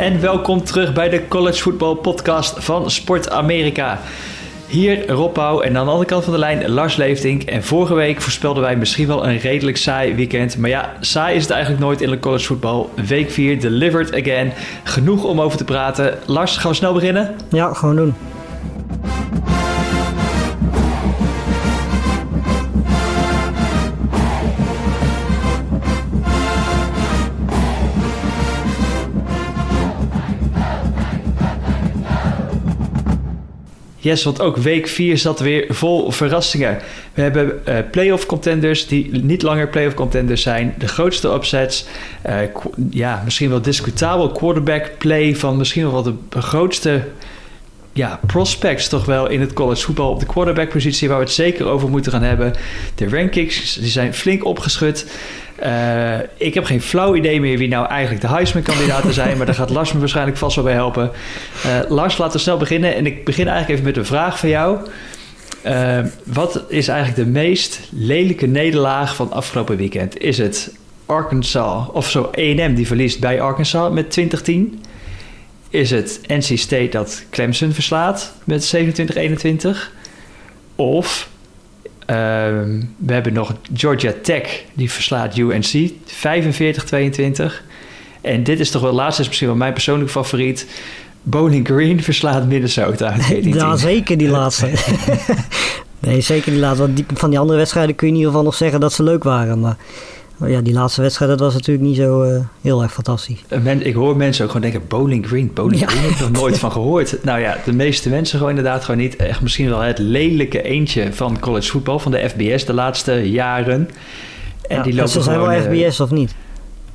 en welkom terug bij de College Football Podcast van Sport Amerika. Hier Rob Pauw en aan de andere kant van de lijn Lars Leeftink. En vorige week voorspelden wij misschien wel een redelijk saai weekend. Maar ja, saai is het eigenlijk nooit in de college football. Week 4 delivered again. Genoeg om over te praten. Lars, gaan we snel beginnen? Ja, gewoon doen. Yes, want ook week 4 zat weer vol verrassingen. We hebben uh, playoff contenders die niet langer playoff contenders zijn. De grootste upsets. Uh, ja, misschien wel discutabel quarterback play van misschien wel de grootste ja, prospects toch wel in het college voetbal op de quarterback positie waar we het zeker over moeten gaan hebben. De rankings die zijn flink opgeschud. Uh, ik heb geen flauw idee meer wie nou eigenlijk de Heisman-kandidaten zijn, maar daar gaat Lars me waarschijnlijk vast wel bij helpen. Uh, Lars, laten we snel beginnen. En ik begin eigenlijk even met een vraag van jou. Uh, wat is eigenlijk de meest lelijke nederlaag van afgelopen weekend? Is het Arkansas, of zo A&M die verliest bij Arkansas met 2010? Is het NC State dat Clemson verslaat met 27-21? Of uh, we hebben nog Georgia Tech, die verslaat UNC 45-22. En dit is toch wel, laatst is misschien wel mijn persoonlijke favoriet. Bowling Green verslaat Minnesota. Ja, zeker die laatste. nee, zeker die laatste. Want die, van die andere wedstrijden kun je in ieder geval nog zeggen dat ze leuk waren. Maar maar ja, die laatste wedstrijd, dat was natuurlijk niet zo uh, heel erg fantastisch. Men, ik hoor mensen ook gewoon denken, Bowling Green, Bowling ja. Green, heb ik nog nooit van gehoord. Nou ja, de meeste mensen gewoon inderdaad gewoon niet. Echt misschien wel het lelijke eentje van college voetbal, van de FBS de laatste jaren. En ja, die lopen ze zijn gewoon, wel FBS uh, of niet?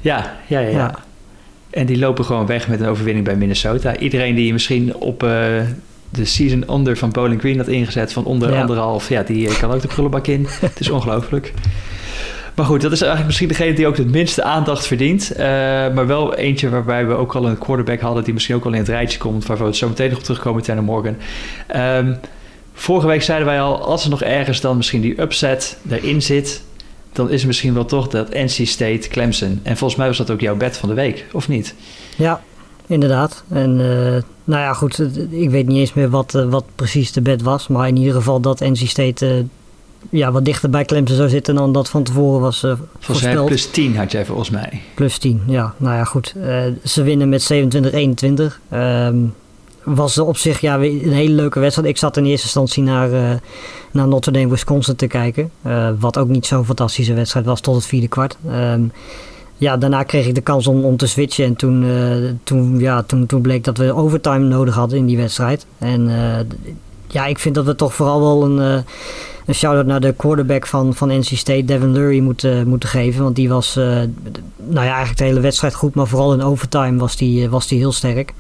Ja, ja, ja, ja. En die lopen gewoon weg met een overwinning bij Minnesota. Iedereen die misschien op... Uh, de season under van Bowling Green had ingezet van onder ja. anderhalf, ja, die kan ook de prullenbak in. het is ongelooflijk. Maar goed, dat is eigenlijk misschien degene die ook het minste aandacht verdient. Uh, maar wel eentje waarbij we ook al een quarterback hadden die misschien ook al in het rijtje komt, waar we zo meteen nog op terugkomen, Tanner Morgan. Um, vorige week zeiden wij al, als er nog ergens dan misschien die upset erin zit, dan is het misschien wel toch dat NC State Clemson. En volgens mij was dat ook jouw bed van de week, of niet? Ja, inderdaad. En uh, nou ja, goed, ik weet niet eens meer wat, uh, wat precies de bed was. Maar in ieder geval dat NC State ja, wat dichter bij Clemson zou zitten dan dat van tevoren was uh, volgens mij plus 10 had jij volgens mij. Plus 10, ja. Nou ja, goed. Uh, ze winnen met 27-21. Um, was op zich ja, een hele leuke wedstrijd. Ik zat in eerste instantie naar, uh, naar Notre Dame, Wisconsin te kijken. wat ook niet zo'n fantastische wedstrijd was tot het vierde kwart. Um, ja, daarna kreeg ik de kans om, om te switchen. En toen, toen, ja, toen, toen bleek dat we overtime nodig hadden in die wedstrijd. En ja, ik vind dat we toch vooral wel een een shout-out naar de quarterback van, van NC State, Devin Lurie, moeten, moeten geven. Want die was, uh, nou ja, eigenlijk de hele wedstrijd goed. Maar vooral in overtime was die, eh, was die heel sterk.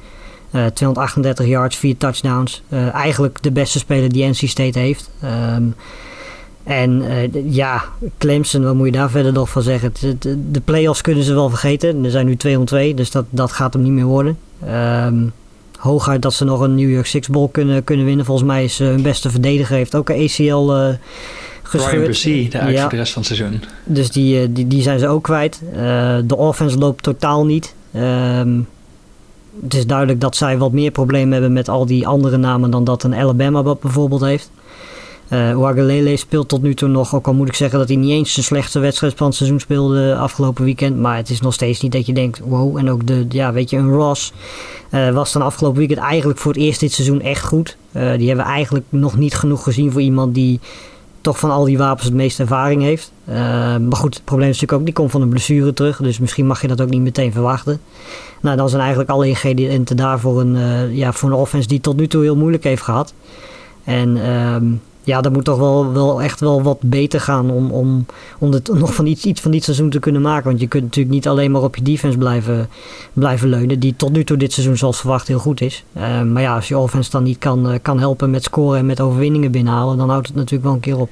Uh, 238 yards, 4 touchdowns. Eigenlijk de beste speler die NC State heeft. Um, en ja, Clemson, wat moet je daar verder nog van zeggen? De, de playoffs kunnen ze wel vergeten. Er zijn nu 2 om 2, dus dat, dat gaat hem niet meer worden. Um, hooguit dat ze nog een New York Six Bowl kunnen, kunnen winnen. Volgens mij is uh, hun beste verdediger heeft ook een ACL uh, gescheurd. Brian de uit ja. de rest van het seizoen. Dus die, uh, die, die zijn ze ook kwijt. de offense loopt totaal niet. Um, het is duidelijk dat zij wat meer problemen hebben met al die andere namen dan dat een Alabama bijvoorbeeld heeft. Uh, Wagalele speelt tot nu toe nog, ook al moet ik zeggen dat hij niet eens zijn slechtste wedstrijd van het seizoen speelde afgelopen weekend. Maar het is nog steeds niet dat je denkt, wow. En ook de, ja, weet je, een Ross uh, was dan afgelopen weekend eigenlijk voor het eerst dit seizoen echt goed. Uh, die hebben we eigenlijk nog niet genoeg gezien voor iemand die toch van al die wapens het meeste ervaring heeft. maar goed, het probleem is natuurlijk ook, die komt van een blessure terug. Dus misschien mag je dat ook niet meteen verwachten. Nou, dan zijn eigenlijk alle ingrediënten daar voor een, ja, voor een offense die tot nu toe heel moeilijk heeft gehad. En... Ehm, ja, dat moet toch wel, wel echt wel wat beter gaan om, om, om het nog van iets, iets van dit seizoen te kunnen maken. Want je kunt natuurlijk niet alleen maar op je defense blijven, blijven leunen, die tot nu toe dit seizoen zoals verwacht heel goed is. Uh, maar ja, als je offense dan niet kan, uh, kan helpen met scoren en met overwinningen binnenhalen, dan houdt het natuurlijk wel een keer op.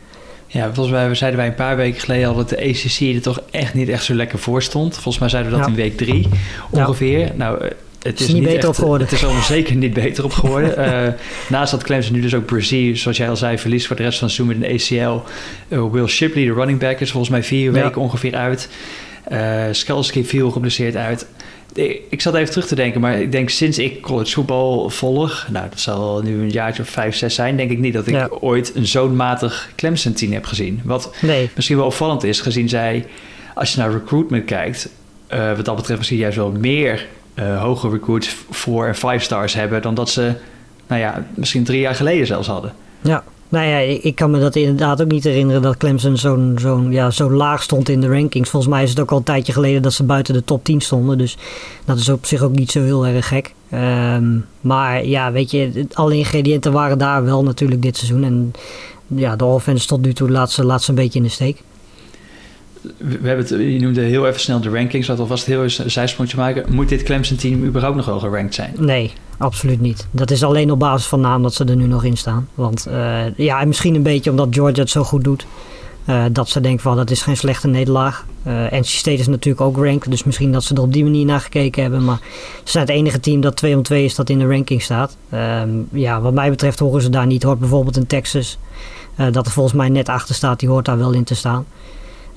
Ja, volgens mij zeiden wij een paar weken geleden al dat de ACC er toch echt niet echt zo lekker voor stond. Volgens mij zeiden we dat ja. in week drie ongeveer. Ja. Nou, eh, het is, is niet, beter echt, op geworden. Het is al zeker niet beter op geworden. uh, naast dat Clemson nu dus ook Brazil, zoals jij al zei, verliest voor de rest van het seizoen met een ACL. Uh, Will Shipley, de running back, is volgens mij vier ja. weken ongeveer uit. Uh, Skalski viel geblesseerd uit. ik zat even terug te denken, maar ik denk sinds ik college voetbal volg, nou dat zal nu een jaartje of vijf, zes zijn, denk ik niet dat ik ooit een zo'n matig Clemson team heb gezien. Wat misschien wel opvallend is, gezien zij, als je naar recruitment kijkt, uh, wat dat betreft misschien juist wel meer uh, hoge recruits voor en five stars hebben dan dat ze, nou ja, misschien drie jaar geleden zelfs hadden. Ja, nou ja, ik kan me dat inderdaad ook niet herinneren dat Clemson zo'n zo'n ja, zo laag stond in de rankings. Volgens mij is het ook al een tijdje geleden dat ze buiten de top 10 stonden. Dus dat is op zich ook niet zo heel erg gek. Um, maar ja, weet je, alle ingrediënten waren daar wel natuurlijk dit seizoen. En ja, de offense tot nu toe laat ze, laat ze een beetje in de steek we hebben je noemde heel even snel de rankings. Laten we vast heel even een zijsprongje maken. Moet dit Clemson-team überhaupt nog wel gerankt zijn? Nee, absoluut niet. Dat is alleen op basis van naam dat ze er nu nog in staan. Want uh, ja, misschien een beetje omdat Georgia het zo goed doet. Uh, dat ze denken van dat is geen slechte nederlaag. Uh, NC State is natuurlijk ook ranked. Dus misschien dat ze er op die manier naar gekeken hebben. Maar ze zijn het enige team dat 2 om 2 is dat in de ranking staat. Um, ja, wat mij betreft horen ze daar niet. Hoort bijvoorbeeld in Texas. dat er volgens mij net achter staat. Die hoort daar wel in te staan.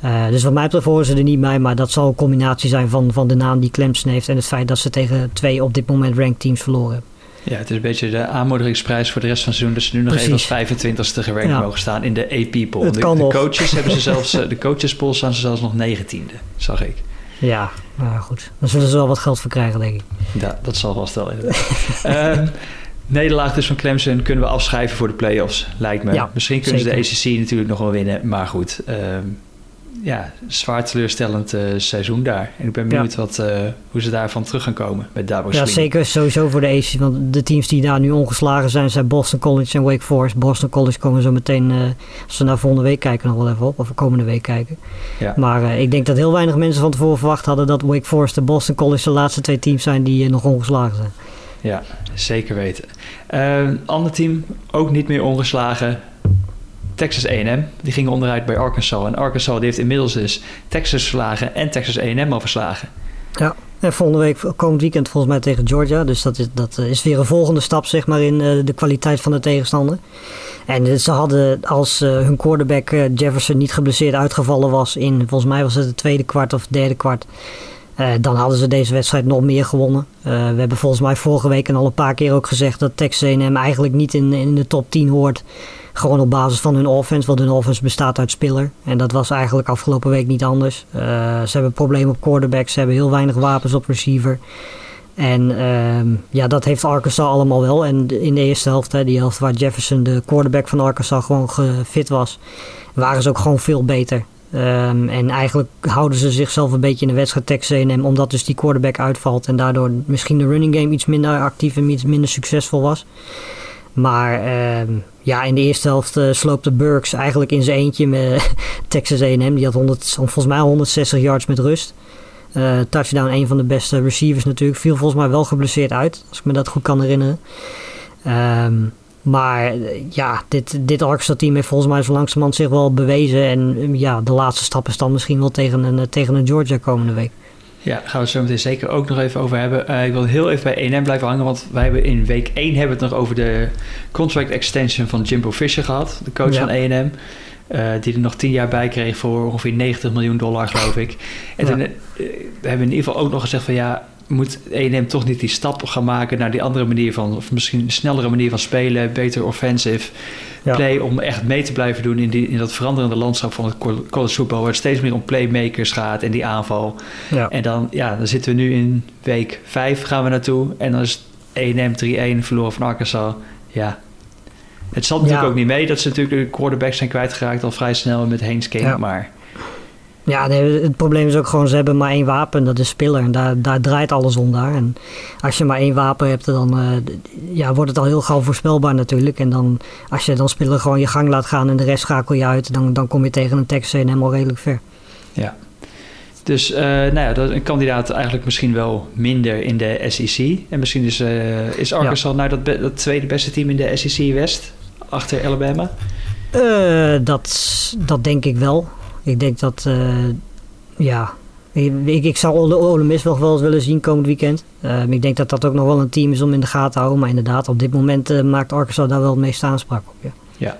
Uh, dus wat mij betreft horen ze er niet bij, maar dat zal een combinatie zijn van, van de naam die Clemson heeft en het feit dat ze tegen twee op dit moment ranked teams verloren Ja, het is een beetje de aanmoedigingsprijs voor de rest van het seizoen. Dat ze nu nog Precies. even als 25ste gerankt mogen staan in de AP-poll. De, de coaches hebben ze zelfs, eh, de coaches poll staan ze zelfs nog 19e, zag ik. Ja, nou goed. Dan zullen ze wel wat geld voor krijgen, denk ik. Ja, dat zal vast wel inderdaad. uh, nederlaag dus van Clemson kunnen we afschrijven voor de playoffs, lijkt me. Ja, Misschien kunnen ze de ACC natuurlijk nog wel winnen, maar goed. Uh, ja, zwaar teleurstellend uh, seizoen daar. En ik ben benieuwd wat, uh, hoe ze daarvan terug gaan komen met Dabo Ja, zeker sowieso voor de AC. Want de teams die daar nu ongeslagen zijn, zijn Boston College en Wake Forest. Boston College komen zo meteen, uh, als we naar volgende week kijken, nog wel even op. Of komende week kijken. Ja. Maar ik denk dat heel weinig mensen van tevoren verwacht hadden dat Wake Forest en Boston College de laatste twee teams zijn die nog ongeslagen zijn. Ja, zeker weten. Ander team, ook niet meer ongeslagen. Texas A&M. Die gingen onderuit bij Arkansas. En Arkansas heeft inmiddels dus Texas verslagen en Texas A&M al verslagen. Ja, en volgende week, komend weekend volgens mij tegen Georgia. Dus dat is, dat is weer een volgende stap zeg maar in uh, de kwaliteit van de tegenstander. En ze hadden als uh, hun quarterback Jefferson niet geblesseerd uitgevallen was in, volgens mij was het het tweede kwart of derde kwart. dan hadden ze deze wedstrijd nog meer gewonnen. we hebben volgens mij vorige week en al een paar keer ook gezegd dat Texas A&M eigenlijk niet in, in de top 10 hoort. Gewoon op basis van hun offense, want hun offense bestaat uit spiller. En dat was eigenlijk afgelopen week niet anders. Uh, ze hebben problemen op quarterback, ze hebben heel weinig wapens op receiver. En uh, ja, dat heeft Arkansas allemaal wel. En in de eerste helft, die helft waar Jefferson, de quarterback van Arkansas, gewoon gefit was, waren ze ook gewoon veel beter. Um, en eigenlijk houden ze zichzelf een beetje in de wedstrijd Texas omdat dus die quarterback uitvalt en daardoor misschien de running game iets minder actief en iets minder succesvol was. Maar uh, ja, in de eerste helft uh, sloopte Burks eigenlijk in zijn eentje met Texas A&M. Die had 100, volgens mij 160 yards met rust. Uh, touchdown, een van de beste receivers natuurlijk. Viel volgens mij wel geblesseerd uit, als ik me dat goed kan herinneren. Um, maar ja, dit, dit Arkansas-team heeft volgens mij zo langzamerhand zich wel bewezen. En ja, de laatste stap is dan misschien wel tegen een, tegen een Georgia komende week. Ja, daar gaan we het zo meteen zeker ook nog even over hebben. Uh, ik wil heel even bij 1M blijven hangen, want wij hebben in week 1 hebben we het nog over de contract extension van Jimbo Fisher gehad, de coach van 1M. Uh, die er nog 10 jaar bij kreeg voor ongeveer 90 miljoen dollar, geloof ik. En ja. toen uh, we hebben in ieder geval ook nog gezegd van ja, moet 1M toch niet die stap gaan maken naar die andere manier van, of misschien een snellere manier van spelen, beter offensive play, om echt mee te blijven doen in, die, in dat veranderende landschap van het college football, waar het steeds meer om playmakers gaat en die aanval. Ja. En dan, ja, dan zitten we nu in week 5 gaan we naartoe en dan is 1M 3-1 verloren van Arkansas. Ja, het zat natuurlijk ook niet mee dat ze natuurlijk de quarterbacks zijn kwijtgeraakt al vrij snel met King, maar... Ja, het probleem is ook gewoon, ze hebben maar één wapen, dat is spiller. En daar, daar draait alles om daar. En als je maar één wapen hebt, dan uh, ja, wordt het al heel gauw voorspelbaar natuurlijk. En dan, als je dan spiller gewoon je gang laat gaan en de rest schakel je uit, dan, dan kom je tegen een Texas helemaal redelijk ver. Ja. Dus uh, nou ja, dat een kandidaat eigenlijk misschien wel minder in de SEC. En misschien is, uh, is Arkansas ja. nou dat, dat tweede beste team in de SEC West, achter Alabama? dat, dat denk ik wel. Ik denk dat, uh, ja, ik, ik zou Ole, Ole Miss wel eens willen zien komend weekend. Uh, ik denk dat dat ook nog wel een team is om in de gaten te houden. Maar inderdaad, op dit moment uh, maakt Arkansas daar wel het meeste aanspraak op. Ja. ja.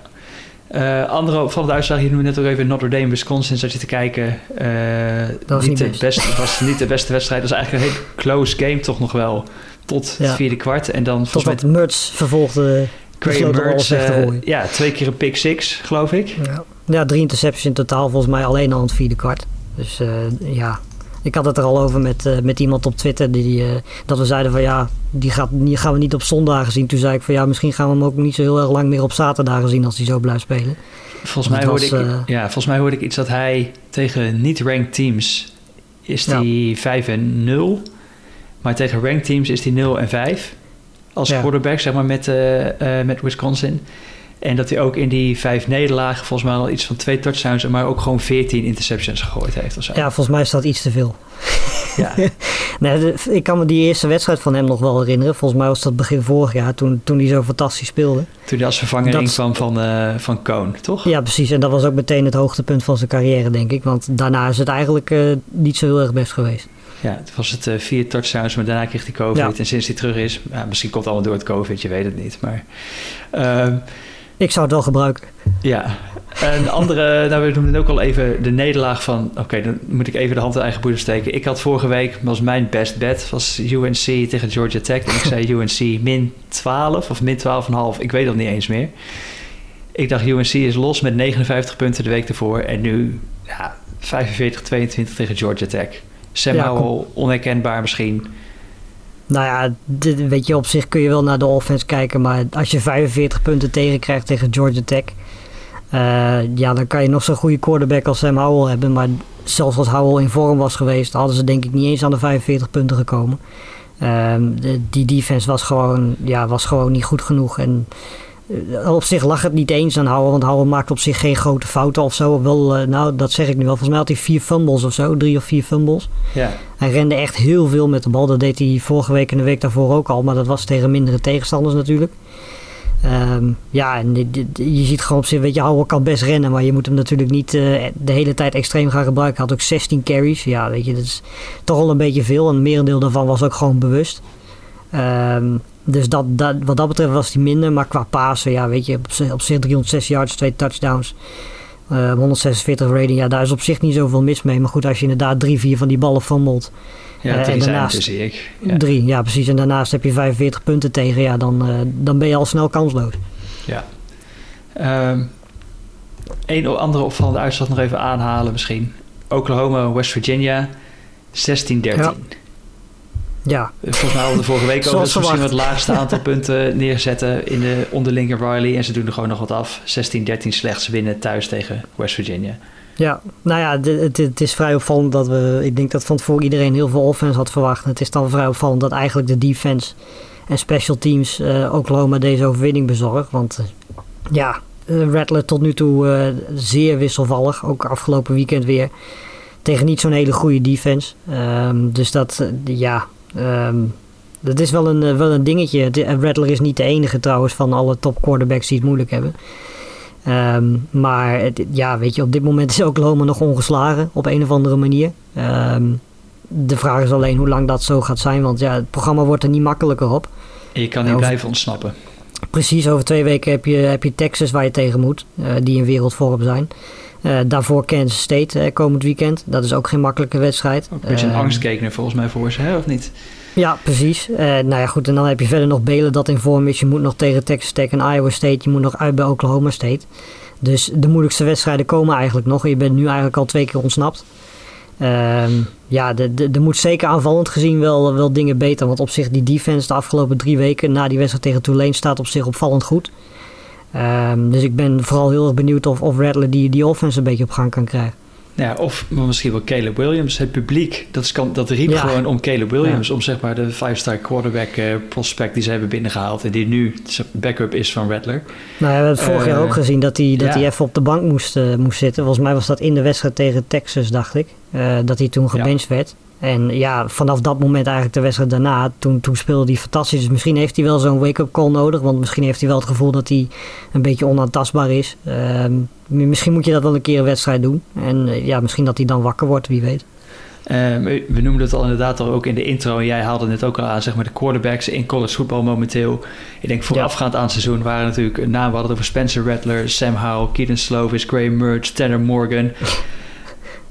Uh, andere opvallende uitslag, je noemde net ook even Notre Dame, Wisconsin, zat je te kijken. Dat was niet, niet, best. was niet de beste wedstrijd. Dat was eigenlijk een hele close game toch nog wel. Tot het vierde kwart. En dan tot wat Mertz vervolgde. Graham Mertz, ja, twee keer een pick six, geloof ik. Ja. Ja, drie interceptions in totaal, volgens mij alleen al het vierde kwart. Dus ja, ik had het er al over met, uh, met iemand op Twitter. Die, die uh, dat we zeiden van ja, die, gaat, die gaan we niet op zondagen zien. Toen zei ik van ja, misschien gaan we hem ook niet zo heel erg lang meer op zaterdagen zien als hij zo blijft spelen. Volgens mij, hoorde ik, ja, volgens mij hoorde ik iets dat hij tegen niet-ranked teams is die ja. 5 en 0. Maar tegen ranked teams is hij 0 en 5. Als ja. quarterback, zeg maar, met, met Wisconsin. En dat hij ook in die vijf nederlagen volgens mij al iets van twee touchdowns, maar ook gewoon 14 interceptions gegooid heeft. Of zo. Ja, volgens mij is dat iets te veel. Ja. nee, ik kan me die eerste wedstrijd van hem nog wel herinneren. Volgens mij was dat begin vorig jaar, toen, toen hij zo fantastisch speelde. Toen hij als vervanger dat... kwam van, uh, van Cohn, toch? Ja, precies. En dat was ook meteen het hoogtepunt van zijn carrière, denk ik. Want daarna is het eigenlijk uh, niet zo heel erg best geweest. Ja, het was het uh, vier touchdowns, maar daarna kreeg hij COVID. Ja. En sinds hij terug is, ja, misschien komt het allemaal door het COVID, je weet het niet. Maar ehm, ik zou het wel gebruiken. Ja. Een andere, nou we noemden ook al even de nederlaag van... Oké, dan moet ik even de hand in eigen boeder steken. Ik had vorige week, was mijn best bet, was UNC tegen Georgia Tech. En ik zei UNC min 12 of min 12,5. Ik weet dat niet eens meer. Ik dacht UNC is los met 59 punten de week ervoor. En nu ja, 45, 22 tegen Georgia Tech. Sam ja, Howell, onherkenbaar misschien. Nou ja, dit, weet je, op zich kun je wel naar de offense kijken. Maar als je 45 punten tegenkrijgt tegen Georgia Tech. Uh, ja, dan kan je nog zo'n goede quarterback als Sam Howell hebben. Maar zelfs als Howell in vorm was geweest, hadden ze denk ik niet eens aan de 45 punten gekomen. Uh, de, die defense was gewoon, ja, was gewoon niet goed genoeg. En op zich lag het niet eens aan Howell, want Howell maakt op zich geen grote fouten of zo. Wel, uh, nou, dat zeg ik nu wel. Volgens mij had hij vier fumbles of zo, drie of vier fumbles. Ja. Hij rende echt heel veel met de bal. Dat deed hij vorige week en de week daarvoor ook al, maar dat was tegen mindere tegenstanders natuurlijk. Um, ja, en je ziet gewoon op zich, weet je, Howell kan best rennen, maar je moet hem natuurlijk niet uh, de hele tijd extreem gaan gebruiken. Hij had ook 16 carries. Ja, weet je, dat is toch al een beetje veel. En een merendeel daarvan was ook gewoon bewust. Um, dus dat, dat, wat dat betreft was hij minder. Maar qua Pasen, ja, weet je, op, op zich 306 yards, twee touchdowns. Uh, 146 rating, ja, daar is op zich niet zoveel mis mee. Maar goed, als je inderdaad drie, vier van die ballen fumelt. Ja, uh, en daarnaast, zie ik. Ja. Drie, ja precies. En daarnaast heb je 45 punten tegen. Ja, dan, uh, dan ben je al snel kansloos. Ja. Um, een andere opvallende uitslag nog even aanhalen misschien. Oklahoma, West Virginia, 16-13. Ja. Ja. Volgens mij hadden we vorige week ook misschien het laagste aantal punten neerzetten in de onderlinge Riley. En ze doen er gewoon nog wat af. 16-13 slechts winnen thuis tegen West Virginia. Ja, nou ja, het, het, is vrij opvallend dat we... Ik denk dat van tevoren iedereen heel veel offense had verwacht. Het is dan vrij opvallend dat eigenlijk de defense en special teams uh, Oklahoma deze overwinning bezorgen. Want uh, ja, uh, Rattler tot nu toe zeer wisselvallig. Ook afgelopen weekend weer. Tegen niet zo'n hele goede defense. Um, dus dat, ja, Um, dat is wel een, eh, wel een dingetje. Rattler is niet de enige trouwens van alle top quarterbacks die het moeilijk hebben. Um, maar het, ja, weet je, op dit moment is Oklahoma nog ongeslagen op een of andere manier. Um, de vraag is alleen hoe lang dat zo gaat zijn, want ja, het programma wordt er niet makkelijker op. En je kan niet over, blijven ontsnappen. Precies, over twee weken heb je, heb je Texas waar je tegen moet, uh, die in wereldvorm zijn. Uh, daarvoor Kansas State uh, komend weekend. Dat is ook geen makkelijke wedstrijd. Een beetje een uh, angstkekener volgens mij voor ze, hè? of niet? Ja, precies. nou ja, goed. En dan heb je verder nog Belen dat in vorm is. Je moet nog tegen Texas Tech en Iowa State. Je moet nog uit bij Oklahoma State. Dus de moeilijkste wedstrijden komen eigenlijk nog. Je bent nu eigenlijk al twee keer ontsnapt. Ehm, ja, er moet zeker aanvallend gezien wel, wel dingen beter. Want op zich die defense de afgelopen drie weken na die wedstrijd tegen Tulane staat op zich opvallend goed. Um, dus ik ben vooral heel erg benieuwd of, of Rattler die, die offense een beetje op gang kan krijgen. Ja, of misschien wel Caleb Williams. Het publiek, dat, is, dat riep ja. gewoon om Caleb Williams. Ja. Om zeg maar de five-star quarterback uh, prospect die ze hebben binnengehaald. En die nu backup is van Rattler. Nou, we hebben het vorig uh, jaar ook gezien dat hij, dat ja. hij even op de bank moest, uh, moest zitten. Volgens mij was dat in de wedstrijd tegen Texas, dacht ik. dat hij toen gebenched werd. En ja, vanaf dat moment eigenlijk de wedstrijd daarna, toen, toen speelde hij fantastisch. Dus misschien heeft hij wel zo'n wake-up call nodig. Want misschien heeft hij wel het gevoel dat hij een beetje onaantastbaar is. Uh, misschien moet je dat wel een keer een wedstrijd doen. En uh, ja, misschien dat hij dan wakker wordt, wie weet. Ehm, we noemden het al inderdaad al ook in de intro. En jij haalde het ook al aan, zeg maar de quarterbacks in college voetbal momenteel. Ik denk voorafgaand aan het seizoen waren natuurlijk namen. We hadden het over Spencer Rattler, Sam Howell, Keaton Slovis, Graham Mertz, Tanner Morgan.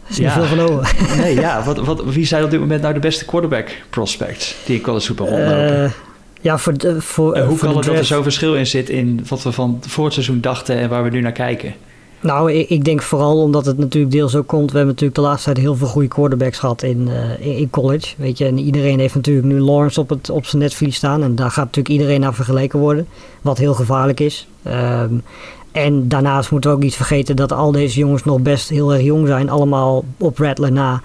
Is niet veel van over. nee, ja. Wat, wat, wie zijn op dit moment nou de beste quarterback prospects die in college voetbal rondlopen? Uh, ja, voor, de, voor, en hoe kan het dat er zo'n verschil in zit in wat we van voor het seizoen dachten en waar we nu naar kijken? Nou, ik, ik, denk vooral omdat het natuurlijk deels ook komt. We hebben natuurlijk de laatste tijd heel veel goede quarterbacks gehad in, uh, in college. Weet je, en iedereen heeft natuurlijk nu Lawrence op, het, op zijn netvlies staan. En daar gaat natuurlijk iedereen naar vergeleken worden. Wat heel gevaarlijk is. Um, en daarnaast moeten we ook niet vergeten dat al deze jongens nog best heel erg jong zijn. Allemaal op Rattler na.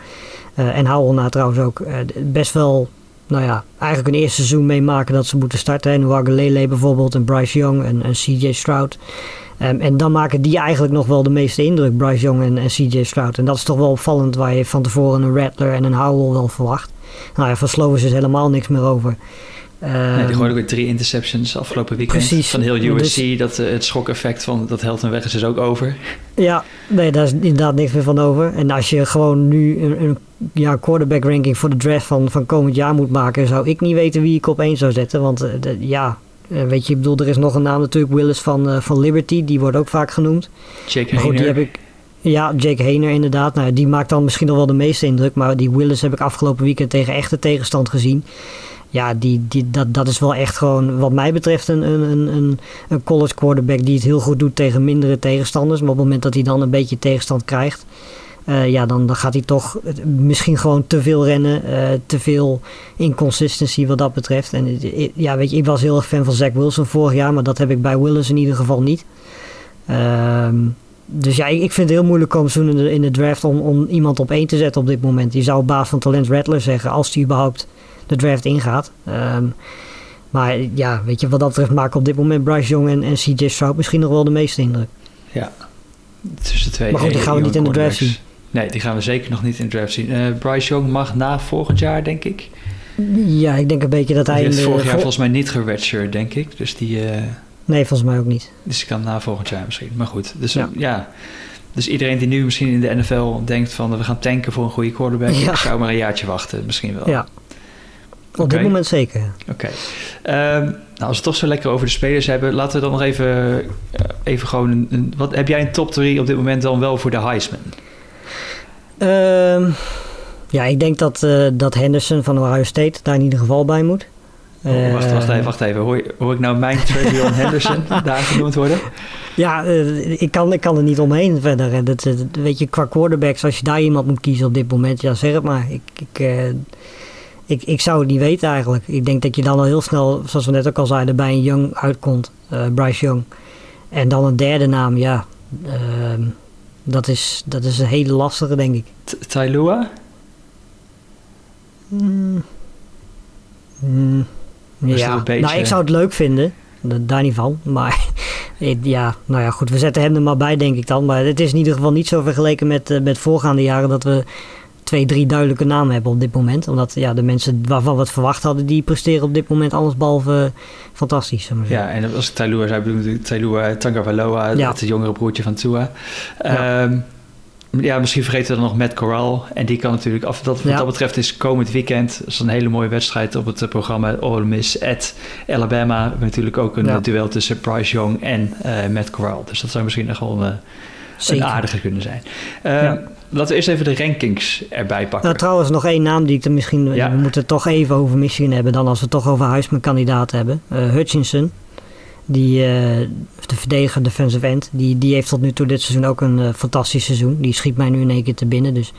Uh, en Howell na trouwens ook. Uh, best wel, nou ja, eigenlijk een eerste seizoen meemaken dat ze moeten starten. En Wagalele bijvoorbeeld en Bryce Young en, en CJ Stroud. Um, en dan maken die eigenlijk nog wel de meeste indruk, Bryce Young en, en CJ Stroud. En dat is toch wel opvallend waar je van tevoren een Rattler en een Howell wel verwacht. Nou ja, van Slovers is helemaal niks meer over. Nee, die gooide ook weer drie interceptions afgelopen weekend. Precies. Van heel USC. Dus, dat, uh, het schokeffect van dat Helton weg is, is ook over. Ja, nee, daar is inderdaad niks meer van over. En als je gewoon nu een, een ja, quarterback ranking voor de draft van, van komend jaar moet maken... zou ik niet weten wie ik op één zou zetten. Want uh, de, ja, uh, weet je, ik bedoel, er is nog een naam natuurlijk. Willis van, van Liberty, die wordt ook vaak genoemd. Jake maar goed, die heb ik... Ja, Jake Hayner inderdaad. Nou, die maakt dan misschien nog wel de meeste indruk. Maar die Willis heb ik afgelopen weekend tegen echte tegenstand gezien ja, die, die, dat, dat is wel echt gewoon, wat mij betreft, een, een, een, een college quarterback die het heel goed doet tegen mindere tegenstanders. Maar op het moment dat hij dan een beetje tegenstand krijgt, uh, ja, dan, dan gaat hij toch misschien gewoon te veel rennen, uh, te veel inconsistency wat dat betreft. En ja, weet je, ik was heel erg fan van Zach Wilson vorig jaar, maar dat heb ik bij Willis in ieder geval niet. Uh, dus ja, ik, vind het heel moeilijk om in de, in de draft om, om iemand op één te zetten op dit moment. Je zou op basis van talent Rattler zeggen, als hij überhaupt de draft ingaat. Um, maar ja, weet je, wat dat betreft maken op dit moment Bryce Young en, en CJ Stroud misschien nog wel de meeste indruk. Ja, tussen twee. Maar goed, die gaan we niet in de draft zien. Nee, die gaan we zeker nog niet in de draft zien. Uh, Bryce Young mag na volgend jaar, denk ik. Ja, ik denk een beetje dat hij... Die heeft vorig jaar volgens mij niet geredshirt, denk ik. Dus die... Uh, nee, volgens mij ook niet. Dus die kan na volgend jaar misschien. Maar goed, dus ja. ja. Dus iedereen die nu misschien in de NFL denkt van... we gaan tanken voor een goede quarterback... Ja. zou maar een jaartje wachten, misschien wel. Ja, op dit moment zeker. Oké. Okay. Um, nou, als we het toch zo lekker over de spelers hebben, laten we dan nog even, uh, even gewoon. Een, wat heb jij een top 3 op dit moment dan wel voor de Heisman? Um, ja, ik denk dat, uh, dat Henderson van Ohio State daar in ieder geval bij moet. Oh, wacht, wacht even, wacht even. Hoor, hoor ik nou mijn Travion Henderson daar genoemd worden? Ja, ik, kan, ik kan er niet omheen verder. Dat, weet je, qua quarterbacks, als je daar iemand moet kiezen op dit moment, ja, zeg het maar. Ik, ik, ik, ik zou het niet weten eigenlijk. Ik denk dat je dan al heel snel, zoals we net ook al zeiden, bij een Young uitkomt. Uh, Bryce Young. En dan een derde naam, ja. Uh, dat, is, dat is een hele lastige, denk ik. Tailua? Mm. Mm. Ja, beetje... nou ik zou het leuk vinden. Daar niet van. Maar ja, nou ja, goed. We zetten hem er maar bij, denk ik dan. Maar het is in ieder geval niet zo vergeleken met, uh, met voorgaande jaren dat we twee, drie duidelijke namen hebben op dit moment. Omdat ja, de mensen waarvan we het verwacht hadden, die presteren op dit moment alles behalve fantastisch. Ja, en als ik Tailua zei, bedoel ik Tailua Tagovailoa, ja. het jongere broertje van Tua. Ja. Um, ja, misschien vergeten we dan nog Matt Corral. En die kan natuurlijk, af, dat, wat dat betreft is komend weekend is een hele mooie wedstrijd op het programma Ole Miss at Alabama. Natuurlijk ook een duel tussen Bryce Young en uh, Matt Corral. Dus dat zou misschien nog wel een, een aardige kunnen zijn. Uh, Laten we eerst even de rankings erbij pakken. Nou, trouwens, nog één naam die ik er misschien... Ja. We moeten het toch even over Michigan hebben... dan als we het toch over Huisman-kandidaat hebben. Uh, Hutchinson, die, uh, de verdediger, defensive end... Die, die heeft tot nu toe dit seizoen ook een uh, fantastisch seizoen. Die schiet mij nu in één keer te binnen. Dus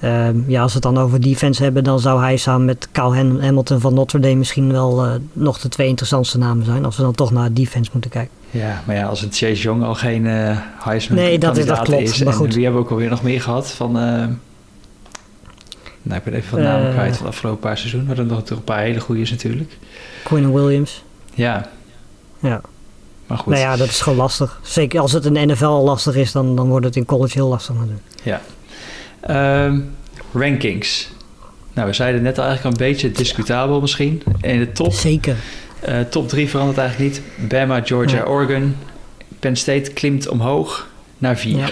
Ehm, ja, als we het dan over defense hebben, dan zou hij samen met Kyle Hamilton van Notre Dame misschien wel uh, nog de twee interessantste namen zijn. Als we dan toch naar defense moeten kijken. Ja, maar ja, als het Chase Young al geen uh, Heisman nee, dat is, dat klopt, is. Maar goed. wie hebben we ook alweer nog meer gehad van... Uh, nou, ik ben even van namen kwijt van de afgelopen paar seizoen. Maar dan nog een paar hele goede natuurlijk. Quinn Williams. Ja. Ja. Maar goed. Nou ja, dat is gewoon lastig. Zeker als het in NFL al lastig is, dan, dan wordt het in college heel lastig natuurlijk. Ja. Um, rankings. Nou, we zeiden net al eigenlijk een beetje discutabel misschien. In de top. Zeker. Uh, top 3 verandert eigenlijk niet. Bama, Georgia, ja. Oregon. Penn State klimt omhoog naar 4. Ja.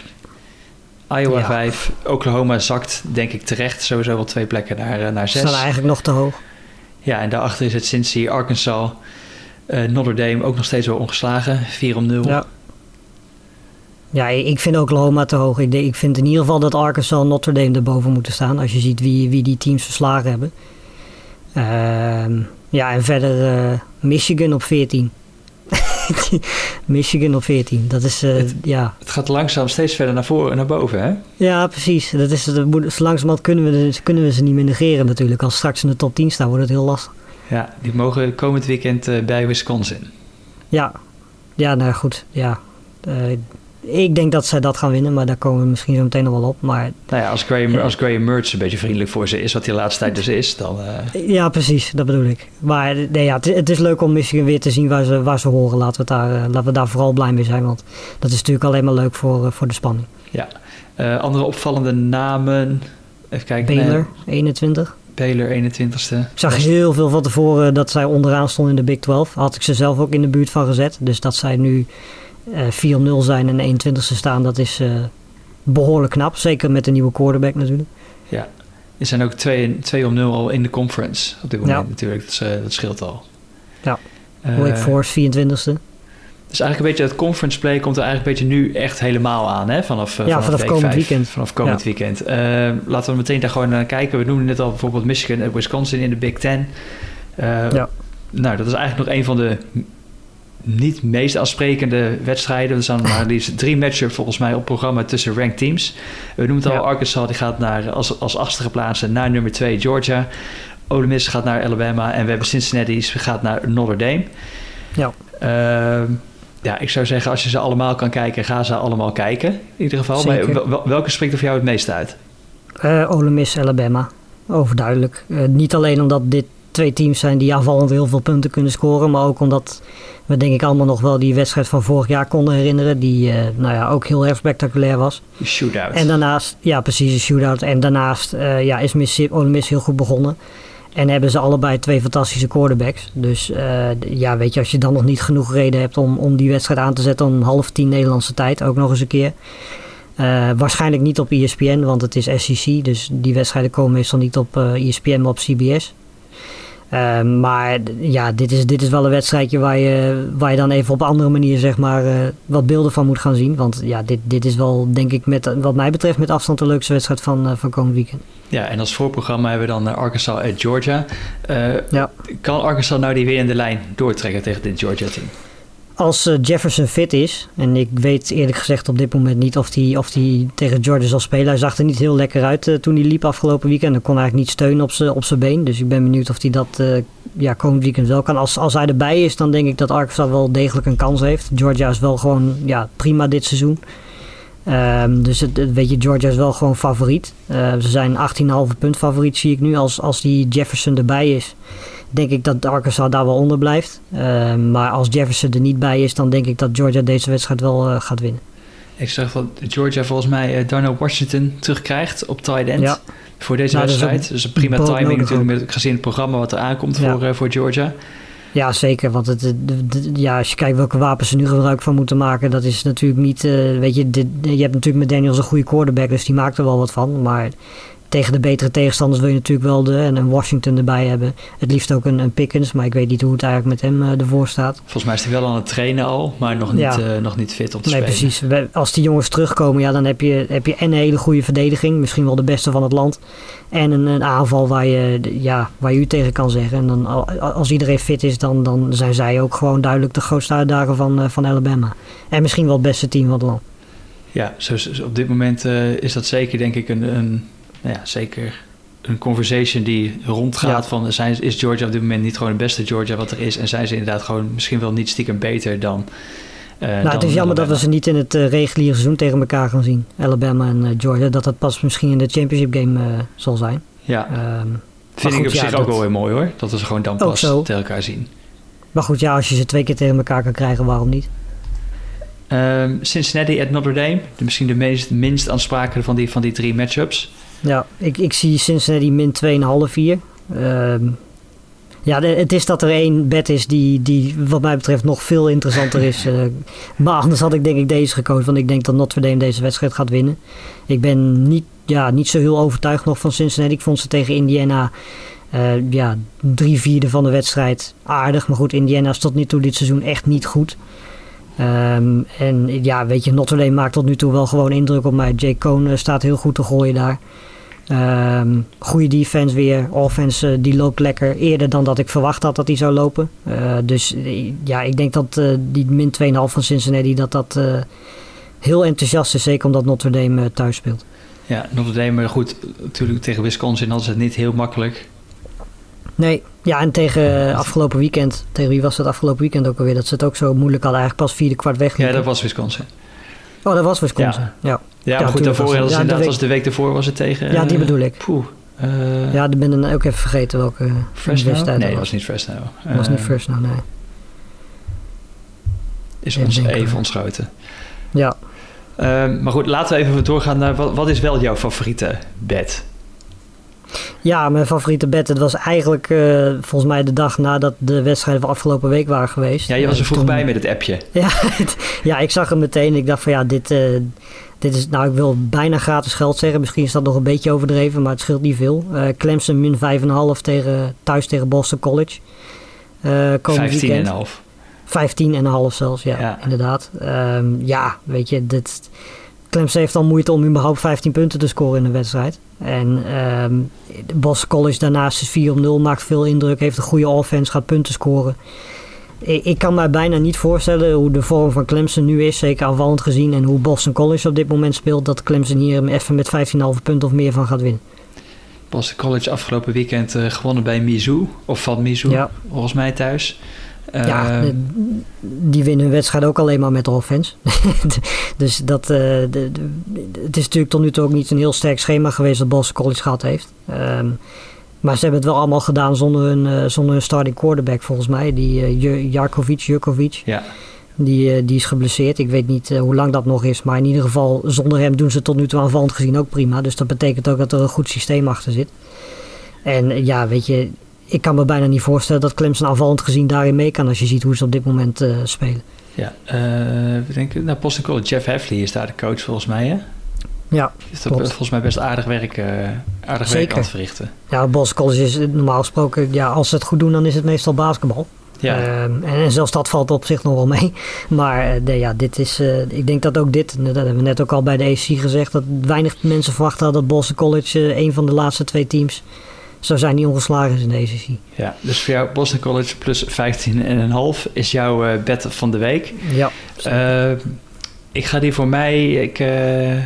Iowa Ja. 5. Oklahoma zakt, denk ik terecht, sowieso wel twee plekken naar, eh, naar Ze 6. staan eigenlijk nog te hoog. Ja, en daarachter is het Cincy, Arkansas, eh, Notre Dame ook nog steeds wel ongeslagen. 4 om 0. Ja. Ja, ik vind Oklahoma te hoog. Ik, ik vind in ieder geval dat Arkansas en Notre Dame erboven moeten staan. Als je ziet wie, wie die teams verslagen hebben. Ehm, ja, en verder eh, Michigan op 14. Michigan op 14. Dat is, eh, Het- ja. Het gaat langzaam steeds verder naar voren en naar boven, hè? ja, precies. Dat is, dat langzamerhand kunnen we, kunnen we ze niet meer negeren natuurlijk. Als straks in de top 10 staan, wordt het heel lastig. Ja, die mogen komend weekend eh, bij Wisconsin. Ja, ja nou goed. Ja. Ik denk dat zij dat gaan winnen, maar daar komen we misschien zo meteen nog wel op. Maar Nou ja, als Graham, Ja. als Graham Mertz een beetje vriendelijk voor ze is, wat hij de laatste tijd dus is, dan... eh, Ja, precies, dat bedoel ik. Maar nee, ja, het, het is leuk om Michigan weer te zien waar ze, waar ze horen. Laten we, daar, eh, laten we daar vooral blij mee zijn, want dat is natuurlijk alleen maar leuk voor, eh, voor de spanning. eh, andere opvallende namen... Even kijken. Baylor, 21. Nee, Baylor, 21ste. Ik zag heel veel van tevoren dat zij onderaan stonden in de Big 12. Had ik ze zelf ook in de buurt van gezet. Dus dat zij nu eh 4-0 zijn en 21ste staan, dat is eh, behoorlijk knap. Zeker met de nieuwe quarterback natuurlijk. Er zijn ook 2 2 om 0 al in de conference op dit moment Ja. natuurlijk. Dat, is, eh, dat scheelt al. Ja. Wake Forest, 24ste. dus eigenlijk een beetje het conference play komt er eigenlijk een beetje nu echt helemaal aan, hè? Vanaf, Ja, vanaf week komend weekend. Vanaf komend Ja. weekend. Laten we meteen daar gewoon naar kijken. We noemden net al bijvoorbeeld Michigan en Wisconsin in de Big Ten. Ja. Nou, dat is eigenlijk nog een van de niet meest aansprekende wedstrijden. Er staan maar liefst drie matchups volgens mij op programma tussen ranked teams. We noemen het al, Ja. Arkansas die gaat naar, als, als achtste geplaatste naar nummer 2 Georgia. Ole Miss gaat naar Alabama en we hebben Cincinnati gaat naar Notre Dame. Ja. Ehm, ja, ik zou zeggen, als je ze allemaal kan kijken, ga ze allemaal kijken. In ieder geval. Maar welke springt er voor jou het meest uit? Eh Ole Miss, Alabama. Overduidelijk. Eh, niet alleen omdat dit twee teams zijn die aanvallend heel veel punten kunnen scoren. Maar ook omdat we denk ik allemaal nog wel die wedstrijd van vorig jaar konden herinneren. Die eh, nou ja, ook heel erg spectaculair was. Shootout. En daarnaast, ja precies, een shootout. En daarnaast eh, ja, is Miss heel goed begonnen. En hebben ze allebei twee fantastische quarterbacks. Dus eh, ja, weet je, als je dan nog niet genoeg reden hebt om, om die wedstrijd aan te zetten om half tien Nederlandse tijd, ook nog eens een keer. Waarschijnlijk niet op ESPN, want het is SEC. Dus die wedstrijden komen meestal niet op eh, ESPN, maar op CBS. Eh, maar ja, dit is, dit is wel een wedstrijdje waar je, waar je dan even op een andere manier zeg maar, eh, wat beelden van moet gaan zien. Want ja, dit, dit is wel denk ik met, wat mij betreft met afstand de leukste wedstrijd van, eh, van komend weekend. Ja, en als voorprogramma hebben we dan eh, Arkansas en Georgia. Eh, Ja. Kan Arkansas nou die weer in de lijn doortrekken tegen dit Georgia-team? Als eh, Jefferson fit is, en ik weet eerlijk gezegd op dit moment niet of hij of die tegen Georgia zal spelen. Hij zag er niet heel lekker uit eh, toen hij liep afgelopen weekend. Hij kon eigenlijk niet steunen op zijn op been. Dus ik ben benieuwd of hij dat eh, ja, komend weekend wel kan. Als, als hij erbij is, dan denk ik dat Arkansas wel degelijk een kans heeft. Georgia is wel gewoon ja, prima dit seizoen. Ehm, dus het, het- weet je, Georgia is wel gewoon favoriet. Ze zijn 18,5 punt favoriet, zie ik nu. Als, als die Jefferson erbij is, denk ik dat Arkansas daar wel onder blijft. Ehm, maar als Jefferson er niet bij is, dan denk ik dat Georgia deze wedstrijd wel eh, gaat winnen. Ik zag dat Georgia volgens mij eh, Darnell Washington terugkrijgt op tight end Ja. voor deze Nou, dat is wedstrijd. Dus een prima timing natuurlijk met, gezien het programma wat er aankomt Ja. voor, eh, voor Georgia. Ja, zeker. Want het, ja, als je kijkt welke wapens ze nu gebruik van moeten maken, dat is natuurlijk niet. weet je, dit, je hebt natuurlijk met Daniels een goede quarterback, dus die maakt er wel wat van. Maar tegen de betere tegenstanders wil je natuurlijk wel de, en een Washington erbij hebben. Het liefst ook een, een Pickens, maar ik weet niet hoe het eigenlijk met hem eh, ervoor staat. Volgens mij is hij wel aan het trainen al, maar nog niet, Ja. eh, nog niet fit om te Nee, spelen. precies. We- Als die jongens terugkomen, ja, dan heb je, heb je en een hele goede verdediging, misschien wel de beste van het land. En een, een aanval waar je, ja, waar je u tegen kan zeggen. En dan, al- als iedereen fit is, dan, dan zijn zij ook gewoon duidelijk de grootste uitdager van, eh, van Alabama. En misschien wel het beste team van het land. Ja, zo, zo- op dit moment is dat zeker denk ik een, een nou ja, zeker een conversation die rondgaat Ja. van zijn, is Georgia op dit moment niet gewoon het beste Georgia wat er is en zijn ze inderdaad gewoon misschien wel niet stiekem beter dan. eh, nou, dan het is jammer dat we ze niet in het eh, reguliere seizoen tegen elkaar gaan zien. Alabama en eh, Georgia. Dat dat pas misschien in de championship game zal zijn. Ja, Ehm, vind goed, ik op ja, zich dat- ook wel weer mooi hoor. Dat we ze gewoon dan pas tegen elkaar zien. maar goed, ja, als je ze twee keer tegen elkaar kan krijgen, waarom niet? Ehm, Cincinnati at Notre Dame, de, misschien de meest, minst aansprakelijke van die, van die drie matchups. Ja, ik, ik zie Cincinnati min 2,5 hier. Ehm Ja, het is dat er één bed is die, die wat mij betreft nog veel interessanter is. uh, maar anders had ik denk ik deze gekozen. Want ik denk dat Notre Dame deze wedstrijd gaat winnen. Ik ben niet, ja, niet zo heel overtuigd nog van Cincinnati. Ik vond ze tegen Indiana uh, ja, drie vierde van de wedstrijd aardig. Maar goed, Indiana is tot nu toe dit seizoen echt niet goed. Um, en ja, weet je, Notre Dame maakt tot nu toe wel gewoon indruk op mij. Jake Cohn staat heel goed te gooien daar. Um, goede defense weer. Offense uh, die loopt lekker eerder dan dat ik verwacht had dat hij zou lopen. Uh, dus ja, ik denk dat uh, die min 2,5 van Cincinnati dat dat heel enthousiast is. Zeker omdat Notre Dame thuis speelt. Ja, Notre Dame, goed, natuurlijk tegen Wisconsin hadden ze het niet heel makkelijk. Nee, ja, en tegen afgelopen weekend, tegen wie was het afgelopen weekend ook alweer, dat ze het ook zo moeilijk hadden, eigenlijk pas vierde kwart weg. Ja, dat was Wisconsin. Oh, dat was Wisconsin, ja. Ja, ja, maar goed, daarvoor was ja, inderdaad, was de week daarvoor was het tegen... Ja, die bedoel ik. Poeh. Uh, ja, ik ben dan ook even vergeten welke Fresno? Nee, dat was niet Fresno. Dat was niet Fresno, nee. Is ons even ontschoten. Ja. Uh, maar goed, laten we even doorgaan naar wat, wat is wel jouw favoriete bed? Ja, mijn favoriete bed. Het was eigenlijk uh, volgens mij de dag nadat de wedstrijden van afgelopen week waren geweest. Ja, je was er vroeg bij met het appje. Ja, ja, ik zag hem meteen. Ik dacht van ja, dit, uh, dit is, nou ik wil bijna gratis geld zeggen. Misschien is dat nog een beetje overdreven, maar het scheelt niet veel. Uh, Clemson min 5,5 tegen, thuis tegen Boston College. Uh, 15,5. 15,5 zelfs, ja, ja. inderdaad. Um, ja, weet je, dit, Clemson heeft al moeite om überhaupt 15 punten te scoren in een wedstrijd. En um, Boston College daarnaast is 4 0, maakt veel indruk, heeft een goede offense, gaat punten scoren. Ik, ik kan me bijna niet voorstellen hoe de vorm van Clemson nu is, zeker aanvallend gezien, en hoe Boston College op dit moment speelt, dat Clemson hier even met 15,5 punten of meer van gaat winnen. Boston College afgelopen weekend uh, gewonnen bij Mizzou, of van Mizzou, ja. volgens mij thuis. Ja, uh, die winnen hun wedstrijd ook alleen maar met de offense. dus dat, uh, de, de, het is natuurlijk tot nu toe ook niet een heel sterk schema geweest dat Boston College gehad heeft. Um, maar ze hebben het wel allemaal gedaan zonder hun, uh, zonder hun starting quarterback volgens mij. Die uh, Jarkovic, Jurkovic. Ja. Die, die is geblesseerd. Ik weet niet hoe lang dat nog is. Maar in ieder geval, zonder hem doen ze tot nu toe aanvallend gezien ook prima. Dus dat betekent ook dat er een goed systeem achter zit. En ja, weet je, ik kan me bijna niet voorstellen dat Clemson aanvallend gezien daarin mee kan als je ziet hoe ze op dit moment uh, spelen. Ja, uh, we denken, nou, Boston College, Jeff Heffley is daar de coach volgens mij, hè? Ja, is dat volgens mij best aardig werk, aardig Zeker. werk aan het verrichten. Ja, Boston College is normaal gesproken, ja, als ze het goed doen, dan is het meestal basketbal. Ja. Uh, en, en, zelfs dat valt op zich nog wel mee. Maar de, ja, dit is, ik denk dat ook dit, dat hebben we net ook al bij de AC gezegd, dat weinig mensen verwachten hadden dat Boston College een van de laatste twee teams zo zijn die ongeslagen in deze serie. Ja, dus voor jou Boston College plus 15,5 is jouw uh, bed van de week. Ja. Uh, ik ga die voor mij. Ik, uh,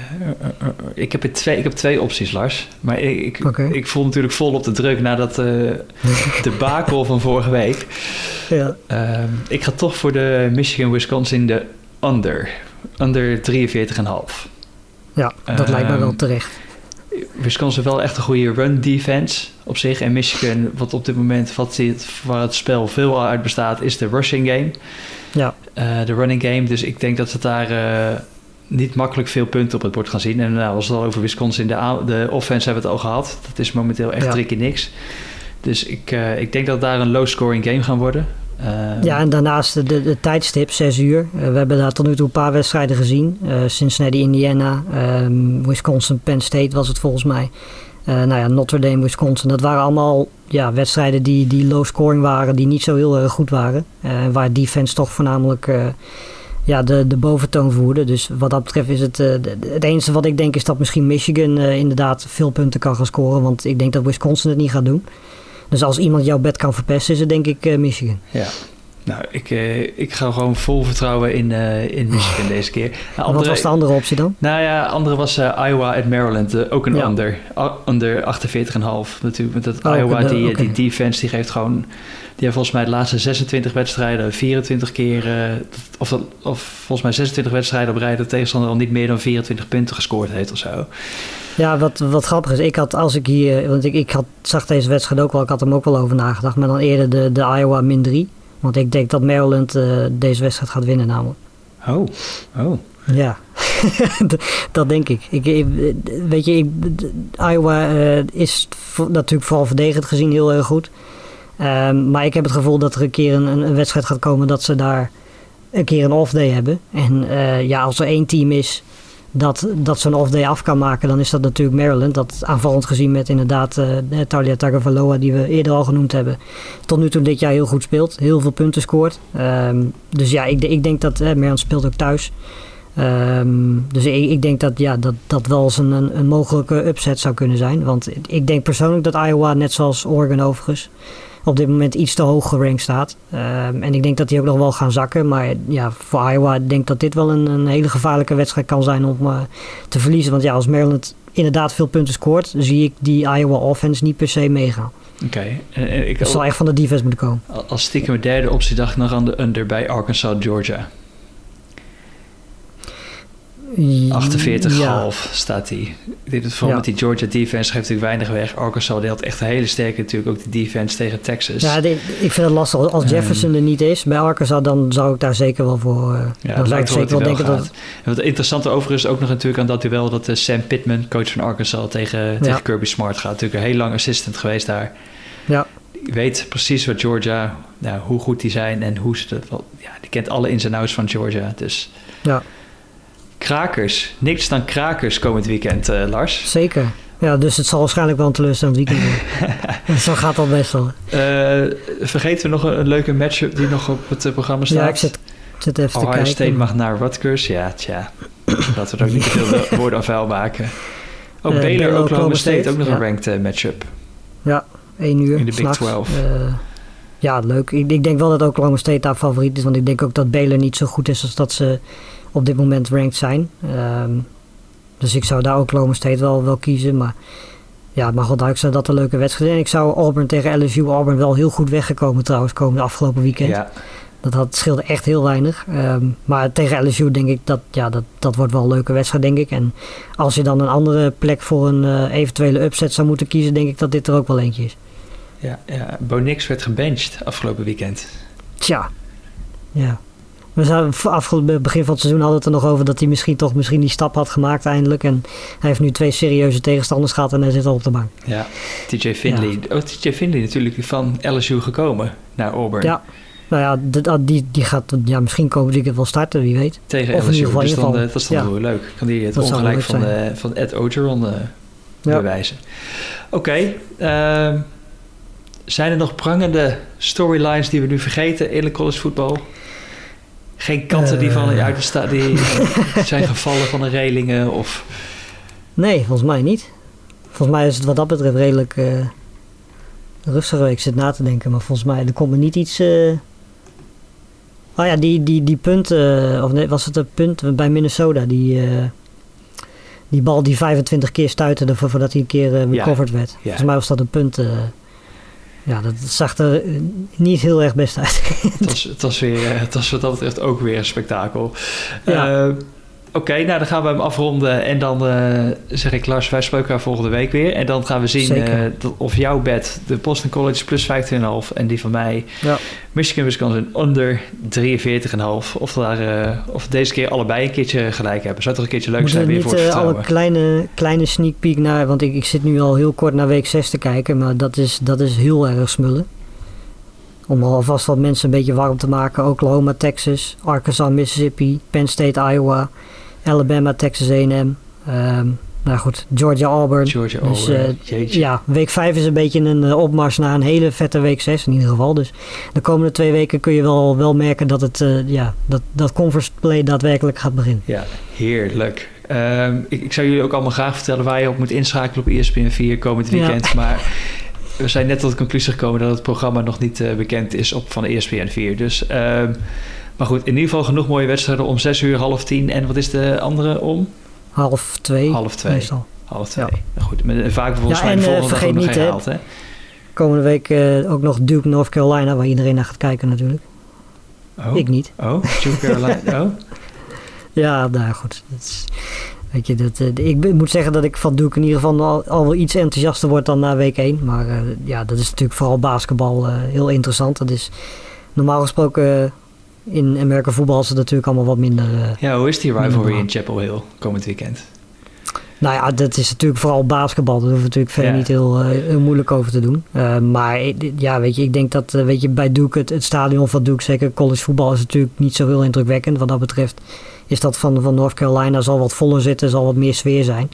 ik, heb twee, ik heb twee opties, Lars. Maar ik, ik, okay. ik voel natuurlijk vol op de druk nadat de bakel van vorige week. Ja. ik ga toch voor de Michigan-Wisconsin de under. Under 43,5. Ja, dat lijkt me wel terecht. Wisconsin wel echt een goede run defense op zich. En Michigan, wat op dit moment wat het, waar het spel veel uit bestaat, is de rushing game. Ja. Uh, de running game. Dus ik denk dat ze daar uh, niet makkelijk veel punten op het bord gaan zien. En nou, als we het al over Wisconsin, de, de offense hebben we het al gehad. Dat is momenteel echt ja. tricky niks. Dus ik, uh, ik denk dat daar een low scoring game gaan worden. Ja, en daarnaast de, de, de tijdstip, 6 uur. We hebben daar tot nu toe een paar wedstrijden gezien. Cincinnati, Indiana, um, Wisconsin, Penn State was het volgens mij. Nou ja, Notre Dame, Wisconsin. Dat waren allemaal ja, wedstrijden die, die low scoring waren, die niet zo heel erg goed waren. waar defense toch voornamelijk ja, de, de boventoon voerde. Dus wat dat betreft is het... Het enige wat ik denk is dat misschien Michigan inderdaad veel punten kan gaan scoren. Want ik denk dat Wisconsin het niet gaat doen. Dus als iemand jouw bed kan verpesten, is het denk ik Michigan. Ja. Nou, ik, uh, ik ga gewoon vol vertrouwen in, uh, in Michigan deze keer. Andere, wat was de andere optie dan? Nou ja, andere was Iowa at Maryland. ook een ja. under. Onder 48,5 natuurlijk. Met dat oh, Iowa, de, die, okay. die defense, die geeft gewoon... Die heeft volgens mij de laatste 26 wedstrijden 24 keer... of, of volgens mij 26 wedstrijden op rij... dat de tegenstander al niet meer dan 24 punten gescoord heeft of zo. Ja, wat, wat grappig is, ik had als ik hier, want ik, ik had, zag deze wedstrijd ook wel, ik had hem ook wel over nagedacht, maar dan eerder de, de Iowa min 3. Want ik denk dat Maryland uh, deze wedstrijd gaat winnen namelijk. Oh, oh. Ja, dat denk ik. ik, ik weet je, ik, Iowa uh, is natuurlijk vooral verdedigend gezien heel erg goed. Ehm, maar ik heb het gevoel dat er een keer een, een, wedstrijd gaat komen dat ze daar een keer een off-day hebben. En ja, als er één team is dat, dat zo'n off-day af kan maken, dan is dat natuurlijk Maryland. Dat aanvallend gezien met inderdaad uh, Talia Tagovailoa, die we eerder al genoemd hebben. Tot nu toe dit jaar heel goed speelt. Heel veel punten scoort. Ehm, dus ja, ik, ik denk dat uh, Maryland speelt ook thuis. Um, dus ik, ik, denk dat ja, dat, dat wel eens een, een, een mogelijke upset zou kunnen zijn. Want ik denk persoonlijk dat Iowa, net zoals Oregon overigens, op dit moment iets te hoog gerankt staat. Um, en ik denk dat die ook nog wel gaan zakken. Maar ja, voor Iowa denk ik dat dit wel een, een hele gevaarlijke wedstrijd kan zijn om uh, te verliezen. Want ja, als Maryland inderdaad veel punten scoort, zie ik die Iowa offense niet per se meegaan. Oké. Okay. Het zal echt van de defense moeten komen. Als stiekem derde optie dacht ik nog aan de under bij Arkansas, Georgia. 48,5 ja. staat hij. Ik denk dat vooral ja. met die Georgia defense geeft natuurlijk weinig weg. Arkansas had echt een hele sterke natuurlijk ook de defense tegen Texas. Ja, ik vind het lastig. Als ehm, Jefferson er niet is bij Arkansas, dan zou ik daar zeker wel voor. Uh, ja, dan zou ik zeker wel denken dat. En wat interessante overigens ook nog natuurlijk aan dat duel dat uh, Sam Pittman, coach van Arkansas, tegen, tegen Kirby Smart gaat. Natuurlijk een heel lang assistant geweest daar. Ja. Die weet precies wat Georgia, nou, hoe goed die zijn en hoe ze dat. Ja, die kent alle ins en outs van Georgia. Dus. Ja. Krakers. Niks dan krakers komend weekend, uh, Lars. Zeker. Ja, dus het zal waarschijnlijk wel een teleurstellend weekend worden. Zo gaat al best wel. Uh, vergeten we nog een, een, leuke matchup die nog op het uh, programma staat? Ja, ik zit, zit even Ohio te kijken. State mag naar Rutgers. Ja, tja. Laten we er ook niet veel woorden aan vuil maken. Ook uh, Baylor, Oklahoma, Oklahoma State, State, ook nog ja. een ranked matchup. Ja, 1 uur. In de Big 12. ja, leuk. Ik, ik, denk wel dat Oklahoma State daar favoriet is. Want ik denk ook dat Baylor niet zo goed is als dat ze op dit moment ranked zijn. Um, dus ik zou daar ook Oklahoma State wel, wel kiezen. Maar ja, het mag wel duidelijk zijn dat een leuke wedstrijd is. En ik zou Auburn tegen LSU, Auburn wel heel goed weggekomen trouwens, komende afgelopen weekend. Ja. Dat had, scheelde echt heel weinig. Um, maar tegen LSU denk ik dat, ja, dat dat wordt wel een leuke wedstrijd, denk ik. En als je dan een andere plek voor een uh, eventuele upset zou moeten kiezen, denk ik dat dit er ook wel eentje is. Ja, ja Bo Nix werd gebenched afgelopen weekend. Tja, ja. We zouden afgelopen begin van het seizoen hadden het er nog over dat hij misschien toch misschien die stap had gemaakt eindelijk. En hij heeft nu twee serieuze tegenstanders gehad en hij zit al op de bank. Ja, TJ Finley. Ja. Oh, TJ Finley natuurlijk van LSU gekomen naar Auburn. Ja. Nou ja, die, die, die gaat ja, misschien komend weekend wel starten, wie weet. Tegen of LSU, dus dan, dat is dan ja. heel leuk. Kan die het dat ongelijk van, de, van Ed Ogeron uh, ja. bewijzen. Oké, okay, uh, zijn er nog prangende storylines die we nu vergeten in de college voetbal? Geen katten die van uit de die zijn gevallen van de relingen of... Nee, volgens mij niet. Volgens mij is het wat dat betreft redelijk uh, rustig. Ik zit na te denken, maar volgens mij er komt er niet iets... Uh... Oh ja, die, die, die punt, uh, of nee, was het een punt bij Minnesota, die, die bal die 25 keer stuitte voordat hij een keer recovered ja, werd. Ja. Volgens mij was dat een punt ja, dat zag er niet heel erg best uit. het, was, het, was weer, het was wat dat betreft ook weer een spektakel. Ja. Uh, Oké, okay, nou dan gaan we hem afronden. En dan uh, zeg ik, Lars, wij spreken elkaar volgende week weer. En dan gaan we zien uh, of jouw bed, de Boston College plus 15,5 en die van mij, ja. Michigan Wisconsin onder 43,5. Of, daar, uh, of deze keer allebei een keertje gelijk hebben. Zou toch een keertje leuk zijn weer voor het alle kleine, kleine sneak peek naar, want ik, ik zit nu al heel kort naar week 6 te kijken. Maar dat is, dat is heel erg smullen. Om alvast wat mensen een beetje warm te maken. Oklahoma, Texas, Arkansas, Mississippi, Penn State, Iowa, Alabama, Texas A&M. Um, nou goed, Georgia, Auburn. Georgia, dus, Auburn. Uh, ja, week 5 is een beetje een uh, opmars naar een hele vette week 6 in ieder geval. Dus de komende twee weken kun je wel, wel merken dat, het, uh, ja, dat, dat conference play daadwerkelijk gaat beginnen. Ja, heerlijk. Um, ik, ik, zou jullie ook allemaal graag vertellen waar je op moet inschakelen op ESPN 4 komend weekend. Ja. Maar we zijn net tot de conclusie gekomen dat het programma nog niet bekend is op van ESPN 4. Dus, uh, maar goed, in ieder geval genoeg mooie wedstrijden om 6 uur, half 10. En wat is de andere om? Half 2. Half 2. Meestal. Half 2. Ja. Nou goed, met, vaak volgens ja, mij en, de volgende vergeet niet, gehaald, hè? Komende week uh, ook nog Duke, North Carolina, waar iedereen naar gaat kijken natuurlijk. Oh. Ik niet. Oh, Duke Carolina. oh. Ja, nou goed. Dat is, Weet je, dat, uh, ik moet zeggen dat ik van Duke in ieder geval al, al wel iets enthousiaster word dan na week 1. Maar uh, ja, dat is natuurlijk vooral basketbal heel interessant. Dat is normaal gesproken in Amerika voetbal is het natuurlijk allemaal wat minder. ja, hoe is die rivalry in Chapel Hill komend weekend? Nou ja, dat is natuurlijk vooral basketbal. Daar hoeven we natuurlijk verder Ja. niet heel, eh, heel moeilijk over te doen. Eh, maar ja, weet je, ik denk dat eh, weet je, bij Duke, het, het stadion van Duke, zeker college voetbal, is natuurlijk niet zo heel indrukwekkend. Wat dat betreft is dat van, van North Carolina zal wat voller zitten, zal wat meer sfeer zijn.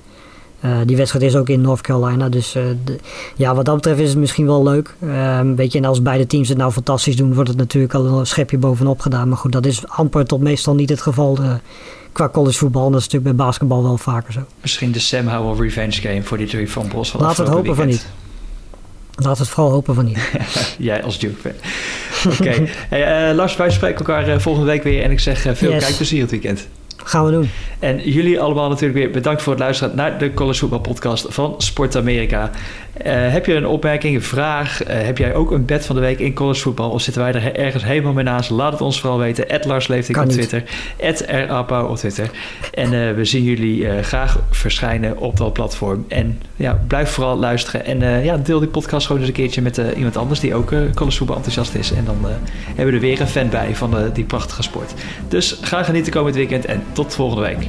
Eh, die wedstrijd is ook in North Carolina. Dus eh, de- ja, wat dat betreft is het misschien wel leuk. Ehm, weet je, en als beide teams het nou fantastisch doen, wordt het natuurlijk al een schepje bovenop gedaan. Maar goed, dat is amper tot meestal niet het geval eh, qua college voetbal. En dat is natuurlijk bij basketbal wel vaker zo. Misschien de Sam Howell revenge game voor die drie van Bos. we het hopen van. Laten we het vooral hopen van niet. Jij als Duke fan. Oké. Hey, Lars, wij spreken elkaar volgende week weer. En ik zeg veel Yes. kijkplezier het weekend. Gaan we doen. En jullie allemaal natuurlijk weer bedankt voor het luisteren naar de College Voetbal Podcast van Sport Amerika. Eh, heb je een opmerking, een vraag? Eh, heb jij ook een bed van de week in college voetbal? Of zitten wij er ergens helemaal mee naast? Laat het ons vooral weten. Ed Lars Leeftik Kan op. Twitter. Rapau op Twitter. En eh, we zien jullie graag verschijnen op dat platform. En ja, blijf vooral luisteren. En ja, deel die podcast gewoon eens een keertje met iemand anders die ook eh college voetbal enthousiast is. En dan hebben we er weer een fan bij van die prachtige sport. Dus ga genieten komend weekend en tot volgende week.